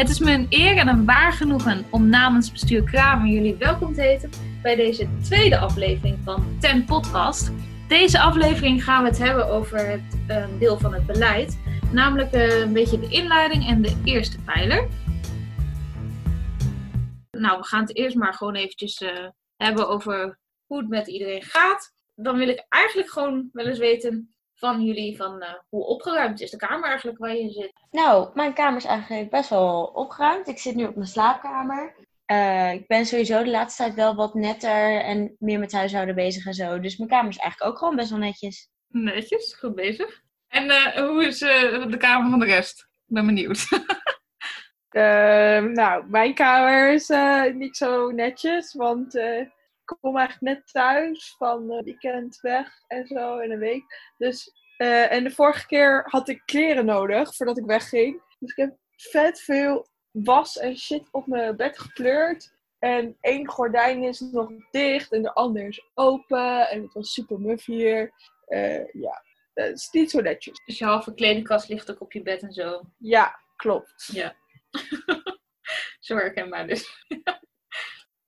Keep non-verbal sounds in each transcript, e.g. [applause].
Het is me een eer en een waar genoegen om namens bestuur Kramer jullie welkom te heten bij deze tweede aflevering van Ten Podcast. Deze aflevering gaan we het hebben over het uh, deel van het beleid, namelijk uh, een beetje de inleiding en de eerste pijler. Nou, we gaan het eerst maar gewoon eventjes uh, hebben over hoe het met iedereen gaat. Dan wil ik eigenlijk gewoon wel eens weten van jullie van uh, hoe opgeruimd is de kamer eigenlijk waar je zit? Nou, mijn kamer is eigenlijk best wel opgeruimd. Ik zit nu op mijn slaapkamer. Uh, ik ben sowieso de laatste tijd wel wat netter en meer met huishouden bezig en zo. Dus mijn kamer is eigenlijk ook gewoon best wel netjes. Netjes, goed bezig. En uh, hoe is de kamer van de rest? Ik ben benieuwd. [laughs] Ehm, nou, mijn kamer is niet zo netjes, want kom eigenlijk net thuis van uh, weekend weg en zo in een week. Dus, uh, en de vorige keer had ik kleren nodig voordat ik wegging. Dus ik heb vet veel was en shit op mijn bed gekleurd. En één gordijn is nog dicht en de ander is open. En het was super muf hier. Uh, ja, dat is niet zo netjes. Dus je halve kledingkast ligt ook op je bed en zo? Ja, klopt. Ja. [laughs] zo herkenbaar dus. [laughs]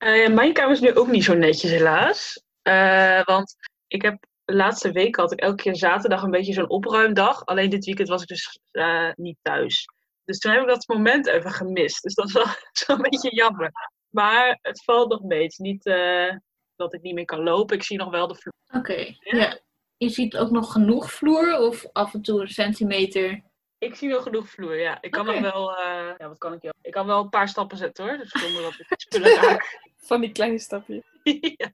Uh, mijn kamer is nu ook niet zo netjes, helaas. Uh, want ik heb de laatste week had ik elke keer zaterdag een beetje zo'n opruimdag. Alleen dit weekend was ik dus uh, niet thuis. Dus toen heb ik dat moment even gemist. Dus dat is wel [laughs] zo'n beetje jammer. Maar het valt nog mee. Het is niet dat ik niet meer kan lopen. Ik zie nog wel de vloer. Oké, ja. Je ziet ook nog genoeg vloer of af en toe een centimeter? Ik zie wel genoeg vloer, ja. Ik kan okay. nog wel, uh, ja, wat kan ik? Ik kan wel een paar stappen zetten hoor. Dus zonder dat ik spullen [laughs] raak. Van die kleine stapjes. [laughs] ja.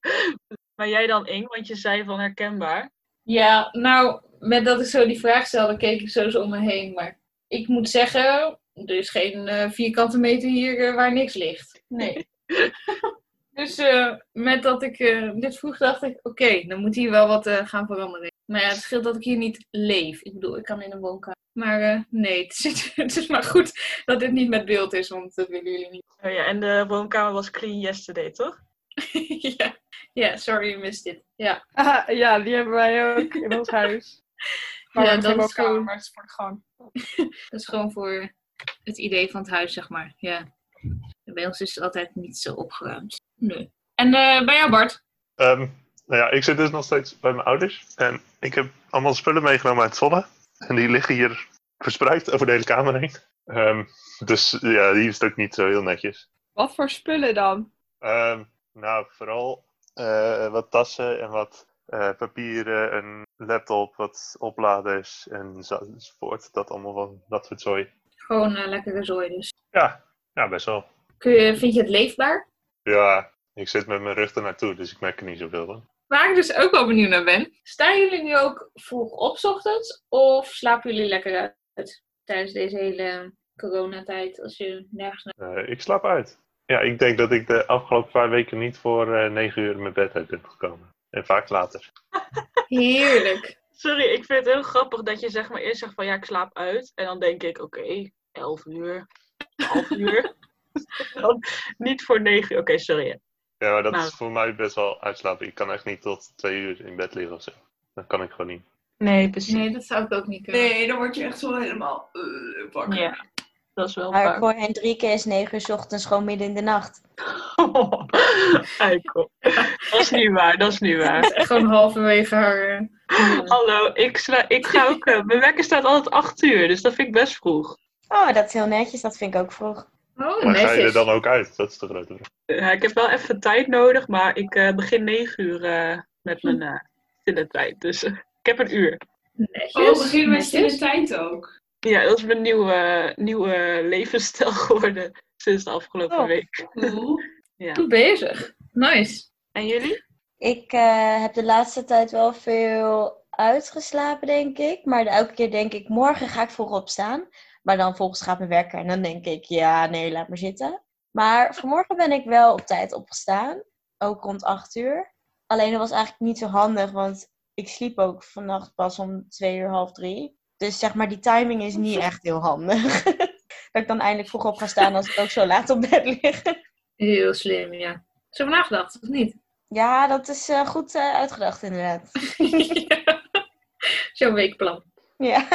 Maar jij dan, Ing? Want je zei van herkenbaar. Ja, nou, met dat ik zo die vraag stelde, keek ik zo, zo om me heen. Maar ik moet zeggen, er is geen uh, vierkante meter hier uh, waar niks ligt. Nee. [laughs] dus uh, met dat ik dit vroeg, dacht ik, oké, okay, dan moet hier wel wat gaan veranderen. Maar ja, het scheelt dat ik hier niet leef. Ik bedoel, ik kan in een woonkamer. Maar uh, nee, [laughs] het is, het is, maar goed dat dit niet met beeld is, want dat willen jullie niet. Oh ja, en de woonkamer was clean yesterday, toch? [laughs] ja. ja, sorry, je mist dit. Ja. Ah, ja, die hebben wij ook in ons huis. Maar [laughs] ja, dat is gewoon, maar het is voor de gang. dat is gewoon voor het idee van het huis, zeg maar. Ja. Bij ons is het altijd niet zo opgeruimd. Nee. En uh, bij jou, Bart? Um, nou ja, ik zit dus nog steeds bij mijn ouders. En ik heb allemaal spullen meegenomen uit Zwolle. En die liggen hier verspreid over de hele kamer heen. Um, dus ja, die is ook niet zo heel netjes. Wat voor spullen dan? Um, nou, vooral uh, wat tassen en wat uh, papieren, een laptop, wat opladers enzovoort. Dat allemaal van dat soort zooi. Gewoon uh, lekkere zooi dus. Ja, ja, best wel. Kun je, vind je het leefbaar? Ja, ik zit met mijn rug er naartoe, dus ik merk er niet zoveel van. Waar ik dus ook wel benieuwd naar ben. Staan jullie nu ook vroeg op ochtends? Of slapen jullie lekker uit tijdens deze hele coronatijd? Als je nergens naar... Uh, ik slaap uit. Ja, ik denk dat ik de afgelopen paar weken niet voor uh, 9 uur in mijn bed uit ben gekomen. En vaak later. [laughs] Heerlijk. Sorry, ik vind het heel grappig dat je zeg maar eerst zegt van ja, ik slaap uit. En dan denk ik, oké, okay, 11 uur, 12 uur. dan [laughs] [laughs] niet voor 9 uur. Oké, okay, sorry. Ja, maar dat nou. is voor mij best wel uitslapen. Ik kan echt niet tot twee uur in bed liggen of zo. Dat kan ik gewoon niet. Nee, precies. Nee, dat zou ik ook niet kunnen. Nee, dan word je echt zo helemaal uh, wakker. Ja, dat is wel Maar voor hen drie keer is negen uur s ochtends gewoon midden in de nacht. [laughs] Oh, eikel. dat is niet waar, dat is niet waar. Is [laughs] gewoon halverwege haar... Uh, [laughs] Hallo, ik, sla, ik ga ook... Uh, mijn wekker staat altijd acht uur, dus dat vind ik best vroeg. Oh, dat is heel netjes. Dat vind ik ook vroeg. Oh, maar netjes. ga je er dan ook uit? Dat is de grote vraag. Ja, ik heb wel even tijd nodig, maar ik uh, begin 9 uur uh, met mijn uh, stille tijd. Dus ik heb een uur. Netjes. Oh, begin met stille tijd ook? Ja, dat is mijn nieuwe, nieuwe levensstijl [laughs] geworden sinds de afgelopen Oh. week. Cool. [laughs] Ja. Goed bezig. Nice. En jullie? Ik uh, heb de laatste tijd wel veel uitgeslapen, denk ik. Maar elke keer denk ik, morgen ga ik vroeg opstaan. Maar dan volgens gaat mijn werken en dan denk ik, ja, nee, laat maar zitten. Maar vanmorgen ben ik wel op tijd opgestaan. Ook rond 8 uur. Alleen dat was eigenlijk niet zo handig, want ik sliep ook vannacht pas om 2 uur, half 3. Dus zeg maar, die timing is niet echt heel handig. [laughs] dat ik dan eindelijk vroeg op ga staan als ik ook zo laat op bed lig. Heel slim, ja. Zo nagedacht, of niet? Ja, dat is uh, goed uh, uitgedacht inderdaad. [laughs] ja. Zo'n weekplan. Ja.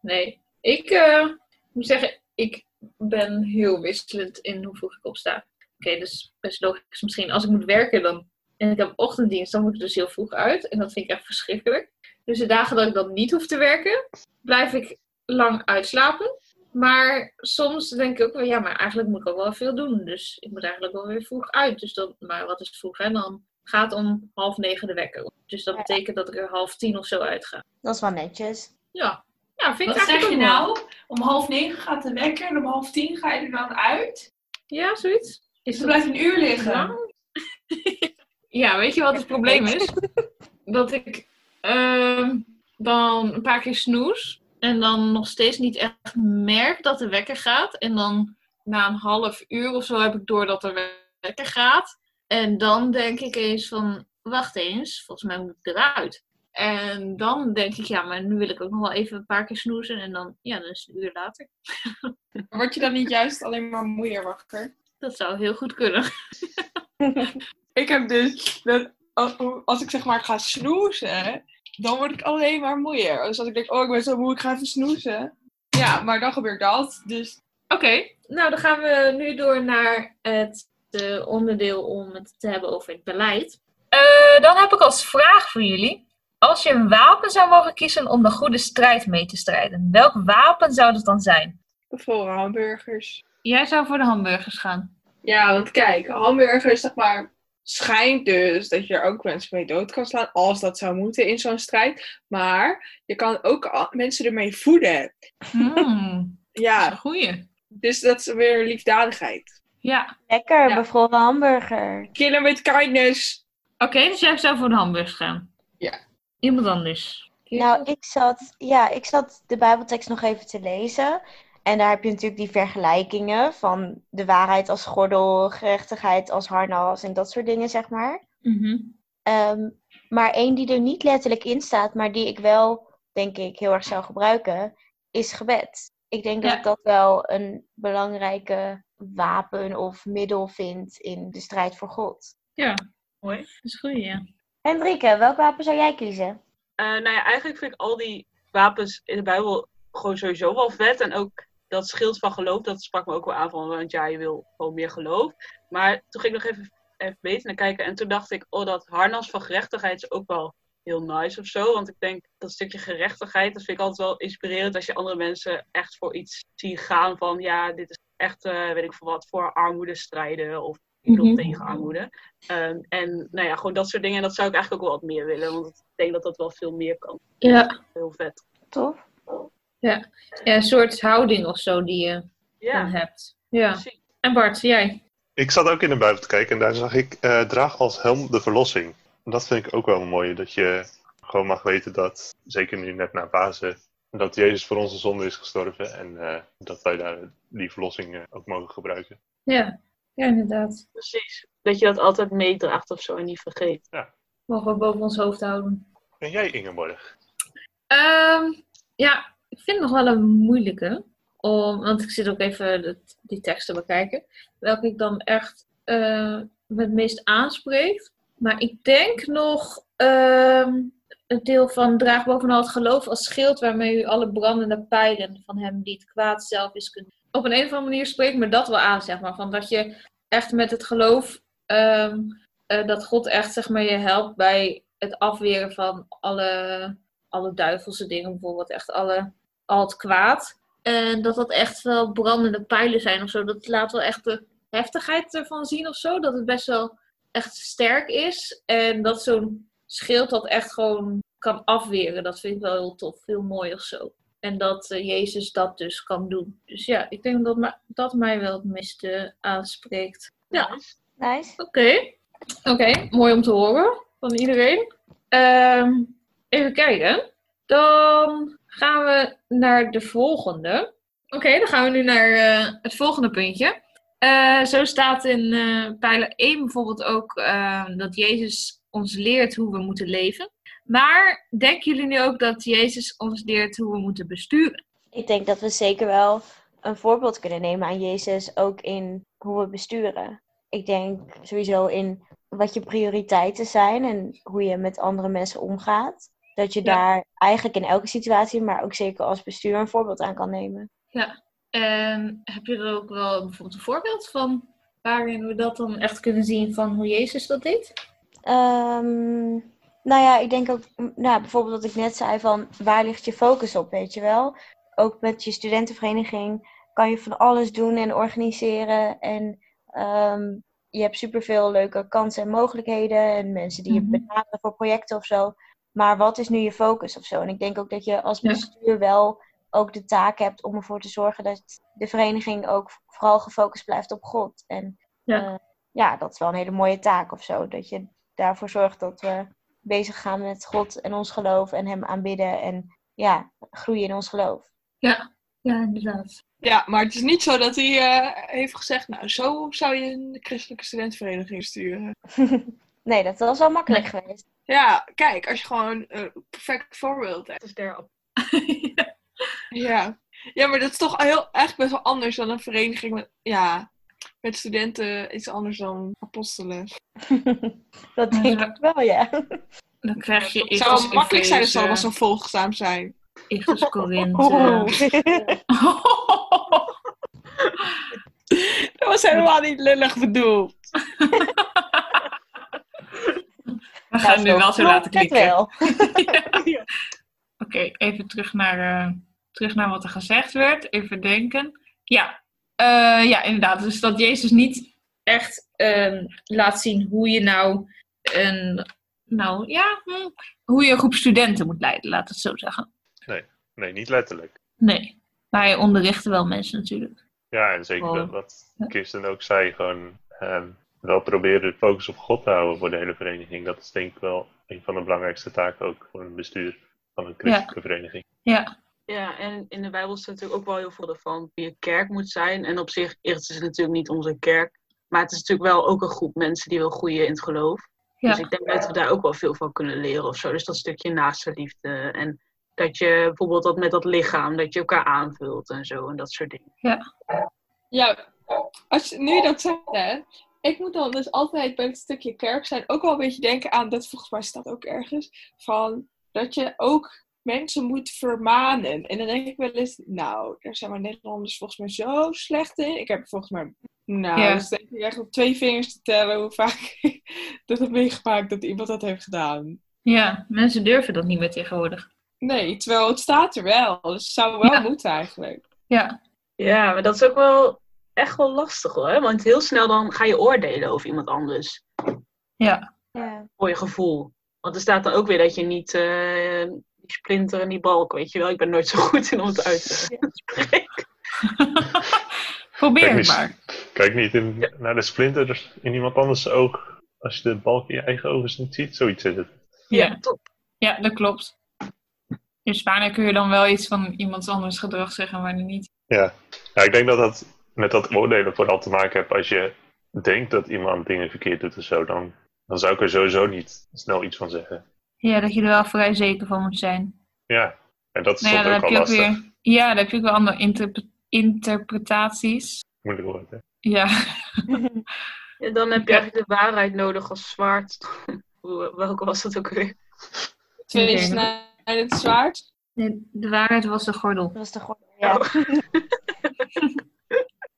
Nee. Ik uh, moet zeggen, ik ben heel wisselend in hoe vroeg ik opsta. Oké, dus best logisch misschien. Als ik moet werken dan, en ik heb ochtenddienst, dan moet ik dus heel vroeg uit. En dat vind ik echt verschrikkelijk. Dus de dagen dat ik dan niet hoef te werken, blijf ik lang uitslapen. Maar soms denk ik ook wel, ja, maar eigenlijk moet ik ook wel veel doen. Dus ik moet eigenlijk wel weer vroeg uit. Dus dan, maar wat is vroeg? En dan gaat om half negen de wekker. Dus dat betekent dat ik er half tien of zo uitga. Dat is wel netjes. Ja, ja vind ik Wat zeg je wel. nou? Om half negen gaat de wekker en om half tien ga je er dan uit? Ja, zoiets. Is Dus dan blijft een uur liggen. [laughs] ja, weet je wat het probleem is? Dat ik ehm, dan een paar keer snoes en dan nog steeds niet echt merk dat de wekker gaat. En dan na een half uur of zo heb ik door dat de wekker gaat. En dan denk ik eens van, wacht eens, volgens mij moet ik eruit. En dan denk ik, ja, maar nu wil ik ook nog wel even een paar keer snoezen. En dan, ja, dan is het een uur later. [laughs] Word je dan niet juist alleen maar moeier wakker? Dat zou heel goed kunnen. [laughs] Ik heb dus, dat, als- als ik zeg maar ga snoezen, dan word ik alleen maar moeier. Dus als ik denk, oh ik ben zo moe, ik ga even snoezen. Ja, maar dan gebeurt dat. Dus Oké, nou dan gaan we nu door naar het eh, onderdeel om het te hebben over het beleid. Eh, dan heb ik als vraag voor jullie. Als je een wapen zou mogen kiezen om de goede strijd mee te strijden, welk wapen zou dat dan zijn? voor hamburgers. Jij zou voor de hamburgers gaan. Ja, want kijk, hamburgers, zeg maar, schijnt dus dat je er ook mensen mee dood kan slaan, als dat zou moeten in zo'n strijd. Maar je kan ook mensen ermee voeden. Hmm, [laughs] Ja, goeie. dus dat is weer liefdadigheid. Ja, Lekker, Ja. bevroren hamburger. Killen with kindness. oké, dus jij zou voor de hamburgers gaan. Iemand anders. Nou, ik zat, ja, ik zat de Bijbeltekst nog even te lezen. En daar heb je natuurlijk die vergelijkingen van de waarheid als gordel, gerechtigheid als harnas en dat soort dingen, zeg maar. Mhm. Ehm, maar één die er niet letterlijk in staat, maar die ik wel, denk ik, heel erg zou gebruiken, is gebed. Ik denk dat ik dat wel een belangrijke wapen of middel vind in de strijd voor God. Ja, mooi. Dat is goed, ja. Hendrike, welk wapen zou jij kiezen? Eh, nou ja, eigenlijk vind ik al die wapens in de Bijbel gewoon sowieso wel vet. En ook dat schild van geloof, dat sprak me ook wel aan van, want ja, je wil gewoon meer geloof. Maar toen ging ik nog even, even beter naar kijken en toen dacht ik, oh, dat harnas van gerechtigheid is ook wel heel nice of zo. Want ik denk, dat stukje gerechtigheid, dat vind ik altijd wel inspirerend als je andere mensen echt voor iets ziet gaan van, ja, dit is echt, eh, weet ik veel wat, voor armoede strijden of Mhm. tegen armoede. Ehm, en nou ja, gewoon dat soort dingen. En dat zou ik eigenlijk ook wel wat meer willen. Want ik denk dat dat wel veel meer kan. Ja, Heel vet. Tof. ja een soort houding of zo die je dan hebt. Ja. precies. En Bart, jij? Ik zat ook in de Bijbel te kijken en daar zag ik eh, draag als helm de verlossing. En dat vind ik ook wel mooi, dat je gewoon mag weten dat, zeker nu net na Pasen, dat Jezus voor onze zonde is gestorven en eh, dat wij daar die verlossing eh, ook mogen gebruiken. Ja, ja inderdaad. precies. Dat je dat altijd meedraagt of zo en niet vergeet. Mogen we boven ons hoofd houden. En jij Ingeborg? Ehm, ja, ik vind het nog wel een moeilijke. Om, want ik zit ook even de, die tekst te bekijken. Welke ik dan echt eh, me het meest aanspreekt. Maar ik denk nog ehm, het deel van draag bovenal het geloof als schild waarmee u alle brandende pijlen van hem die het kwaad zelf is kunt. Op een, een of andere manier spreekt me dat wel aan, zeg maar. Van dat je echt met het geloof ehm, eh, dat God echt zeg maar, je helpt bij het afweren van alle, alle duivelse dingen, bijvoorbeeld echt alle, al het kwaad. En dat dat echt wel brandende pijlen zijn of zo. Dat laat wel echt de heftigheid ervan zien of zo. Dat het best wel echt sterk is. En dat zo'n schild dat echt gewoon kan afweren. Dat vind ik wel heel tof, heel mooi of zo. En dat eh, Jezus dat dus kan doen. Dus ja, ik denk dat dat mij wel het meeste aanspreekt. Ja. Nice. Oké, oké, mooi om te horen van iedereen. Ehm, even kijken. Dan gaan we naar de volgende. Oké, dan gaan we nu naar eh, het volgende puntje. Eh, zo staat in eh pijler 1 bijvoorbeeld ook dat Jezus ons leert hoe we moeten leven. Maar denken jullie nu ook dat Jezus ons leert hoe we moeten besturen? Ik denk dat we zeker wel een voorbeeld kunnen nemen aan Jezus, ook in hoe we besturen. Ik denk sowieso in wat je prioriteiten zijn en hoe je met andere mensen omgaat. Dat je Ja. daar eigenlijk in elke situatie, maar ook zeker als bestuur, een voorbeeld aan kan nemen. En heb je er ook wel bijvoorbeeld een voorbeeld van waarin we dat dan echt kunnen zien van hoe Jezus dat deed? Ehm, nou ja, ik denk ook, m, nou, bijvoorbeeld wat ik net zei van waar ligt je focus op, weet je wel? Ook met je studentenvereniging kan je van alles doen en organiseren. En ehm, je hebt superveel leuke kansen en mogelijkheden en mensen die je Mhm. benaderen voor projecten of zo. Maar wat is nu je focus of zo? En ik denk ook dat je als Ja. bestuur wel ook de taak hebt om ervoor te zorgen dat de vereniging ook vooral gefocust blijft op God. En Ja. eh, ja, dat is wel een hele mooie taak of zo. Dat je daarvoor zorgt dat we bezig gaan met God en ons geloof en Hem aanbidden en ja, groeien in ons geloof. Ja, ja inderdaad. Ja, maar het is niet zo dat hij eh, heeft gezegd, nou, zo zou je een christelijke studentenvereniging sturen. [laughs] nee, dat was wel makkelijk Nee. geweest. Ja, kijk, als je gewoon een perfect voorbeeld hebt. Dat is der [laughs] Ja. ja, maar dat is toch heel, eigenlijk best wel anders dan een vereniging met, ja, met studenten. Iets anders dan apostelen. [laughs] dat denk ik wel, ja. Dan krijg je Het zou wel makkelijk zijn als ze allemaal Efeze- zo volgzaam zijn. Efeze, [laughs] Korinthe. [laughs] Dat was helemaal niet lullig bedoeld. We gaan nu wel zo laten Klopt het klikken. wel. Oké, even terug naar, eh, terug naar wat er gezegd werd. Even denken. Ja, eh, ja inderdaad. Dus dat Jezus niet echt ehm, laat zien hoe je nou een, nou ja, hm, hoe je een groep studenten moet leiden, laat het zo zeggen. Nee, niet letterlijk. Nee, maar hij onderrichtte wel mensen natuurlijk. Ja, en zeker Oh. dat wat Ja. Kirsten ook zei, gewoon ehm, wel proberen de focus op God te houden voor de hele vereniging. Dat is denk ik wel een van de belangrijkste taken ook voor een bestuur van een christelijke vereniging. Ja, Ja, en in de Bijbel staat natuurlijk ook wel heel veel van wie een kerk moet zijn. En op zich is het natuurlijk niet onze kerk. Maar het is natuurlijk wel ook een groep mensen die wil groeien in het geloof. ja, Dus ik denk dat we daar ook wel veel van kunnen leren of zo. Dus dat stukje naaste liefde. En dat je bijvoorbeeld dat met dat lichaam, dat je elkaar aanvult en zo. En dat soort dingen. Ja, als je, nu je dat zegt, hè. Ik moet dan dus altijd bij het stukje kerk zijn ook wel een beetje denken aan, dat volgens mij staat ook ergens, van dat je ook mensen moet vermanen. En dan denk ik wel eens, nou, daar zijn we Nederlanders volgens mij zo slecht in. Ik heb volgens mij, nou, Ja. dus denk ik echt op twee vingers te tellen hoe vaak ik [laughs] dat heb meegemaakt dat iemand dat heeft gedaan. ja, mensen durven dat niet meer tegenwoordig. Nee, terwijl het staat er wel. Dus het zou wel Ja. moeten eigenlijk. Ja, Ja, maar dat is ook wel echt wel lastig hoor. Want heel snel dan ga je oordelen over iemand anders. ja, Ja. Voor je gevoel. Want er staat dan ook weer dat je niet eh, die splinter en die balk, weet je wel. Ik ben nooit zo [laughs] goed in om het uit te spreken. [laughs] probeer Kijk maar. Kijk niet in, naar de splinter in iemand anders oog als je de balk in je eigen ogen niet ziet. Zoiets is het. Ja. top. Ja, dat klopt. Dus wanneer kun je dan wel iets van iemands anders gedrag zeggen, wanneer niet? Ja. ja, ik denk dat dat met dat oordelen vooral te maken heeft als je denkt dat iemand dingen verkeerd doet of zo. Dan, dan zou ik er sowieso niet snel iets van zeggen. Ja, dat je er wel vrij zeker van moet zijn. Ja, en dat is Nou ja, soms dan ook heb je ook lastig. weer, ja, dan heb je ook wel andere interpre- interpretaties. Moeilijk woord, hè? Ja, [laughs] Ja, dan heb je Ja. eigenlijk de waarheid nodig als zwaard. Hoe- [laughs] Welke was dat ook weer? Twee Oké. snijdend zwaard. Nee, de waarheid was de gordel. Dat was de gordel, ja. [laughs]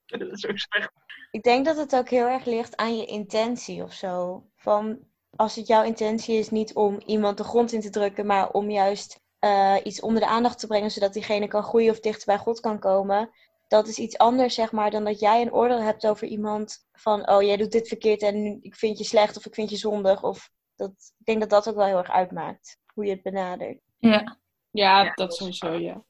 Dat is ook slecht. Ik denk dat het ook heel erg ligt aan je intentie of zo. Van als het jouw intentie is niet om iemand de grond in te drukken, maar om juist eh, iets onder de aandacht te brengen, zodat diegene kan groeien of dichter bij God kan komen. Dat is iets anders, zeg maar, dan dat jij een oordeel hebt over iemand van, oh, jij doet dit verkeerd en nu- ik vind je slecht of ik vind je zondig. Of dat, ik denk dat dat ook wel heel erg uitmaakt, hoe je het benadert. Ja. Ja, Ja, dat sowieso, ja.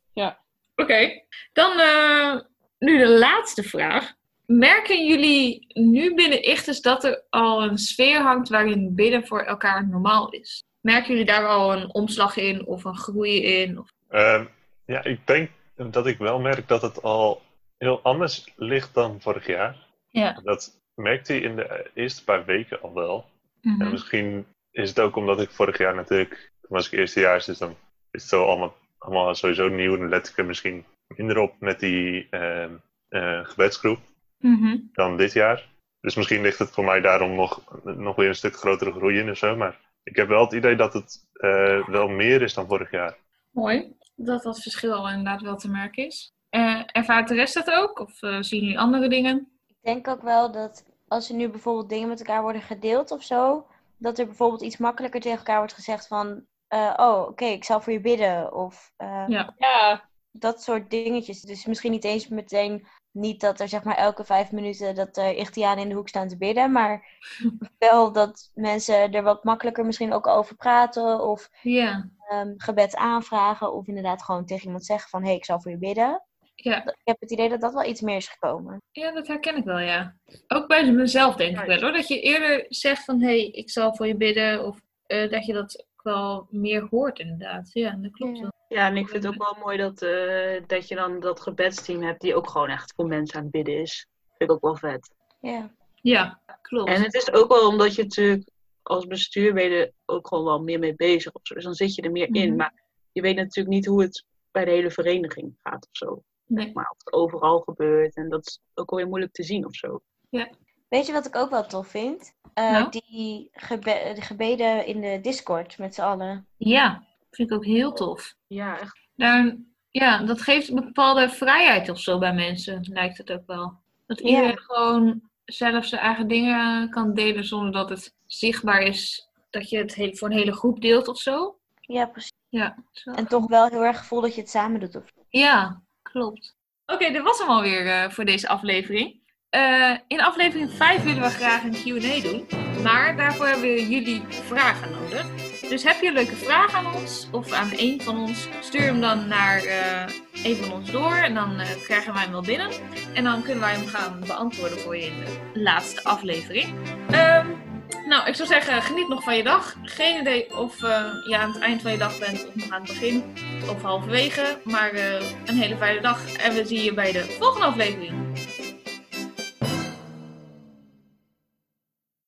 Oké, dan eh, nu de laatste vraag. Merken jullie nu binnen Ichtes dat er al een sfeer hangt waarin bidden voor elkaar normaal is? Merken jullie daar al een omslag in of een groei in? Of... Ehm, ja, ik denk dat ik wel merk dat het al heel anders ligt dan vorig jaar. Ja. Dat merkte je in de eerste paar weken al wel. Mhm. En misschien is het ook omdat ik vorig jaar natuurlijk, toen was ik eerstejaars, dus dan is het zo allemaal, allemaal sowieso nieuw. En let ik er misschien minder op met die eh, gebedsgroep Mhm. dan dit jaar. Dus misschien ligt het voor mij daarom nog, nog weer een stuk grotere groei in of zo. Maar ik heb wel het idee dat het eh, wel meer is dan vorig jaar. Mooi, dat dat verschil al inderdaad wel te merken is. Eh, ervaart de rest dat ook? Of eh, zien jullie andere dingen? Ik denk ook wel dat als er nu bijvoorbeeld dingen met elkaar worden gedeeld of zo, dat er bijvoorbeeld iets makkelijker tegen elkaar wordt gezegd van, eh, oh, oké, ik zal voor je bidden. Of eh, Ja. Ja, dat soort dingetjes. Dus misschien niet eens meteen, niet dat er zeg maar elke vijf minuten dat er Ichtianen in de hoek staan te bidden, maar [laughs] wel dat mensen er wat makkelijker misschien ook over praten of Ja. ehm, gebed aanvragen of inderdaad gewoon tegen iemand zeggen van, hé, hey, ik zal voor je bidden. Ja. Ik heb het idee dat dat wel iets meer is gekomen. ja, dat herken ik wel, ja. Ook bij mezelf denk ik wel, hoor. Dat je eerder zegt van, hé, hey, ik zal voor je bidden. Of eh, dat je dat wel meer hoort, inderdaad. Ja, dat klopt Ja. wel. Ja, en ik vind het ook wel mooi dat, eh, dat je dan dat gebedsteam hebt die ook gewoon echt voor mensen aan het bidden is. Vind ik ook wel vet. Ja. Ja, klopt. En het is ook wel omdat je natuurlijk als bestuur ben je er ook gewoon wel meer mee bezig of zo. Dus dan zit je er meer in. Mhm. Maar je weet natuurlijk niet hoe het bij de hele vereniging gaat of zo. Nee. Maar of het overal gebeurt. En dat is ook wel weer moeilijk te zien of zo. Weet je wat ik ook wel tof vind? Eh, Nou? Die gebe- de gebeden in de Discord met z'n allen. Ja, vind ik ook heel tof. Ja, echt. Daar, ja, dat geeft een bepaalde vrijheid of zo bij mensen, lijkt het ook wel. Dat Ja. iedereen gewoon zelf zijn eigen dingen kan delen zonder dat het zichtbaar is dat je het he- voor een hele groep deelt of zo. Ja, precies. Ja. En toch wel heel erg gevoel dat je het samen doet. Of... ja klopt. Oké, dit was hem alweer eh voor deze aflevering. Eh, in aflevering 5 willen we graag een Q&A doen. Maar daarvoor hebben we jullie vragen nodig. Dus heb je leuke vraag aan ons of aan een van ons, stuur hem dan naar eh, een van ons door en dan eh, krijgen wij hem wel binnen. En dan kunnen wij hem gaan beantwoorden voor je in de laatste aflevering. Ehm, nou, ik zou zeggen, geniet nog van je dag. Geen idee of je aan het eind van je dag bent of nog aan het begin of halverwege. Maar een hele fijne dag en we zien je bij de volgende aflevering.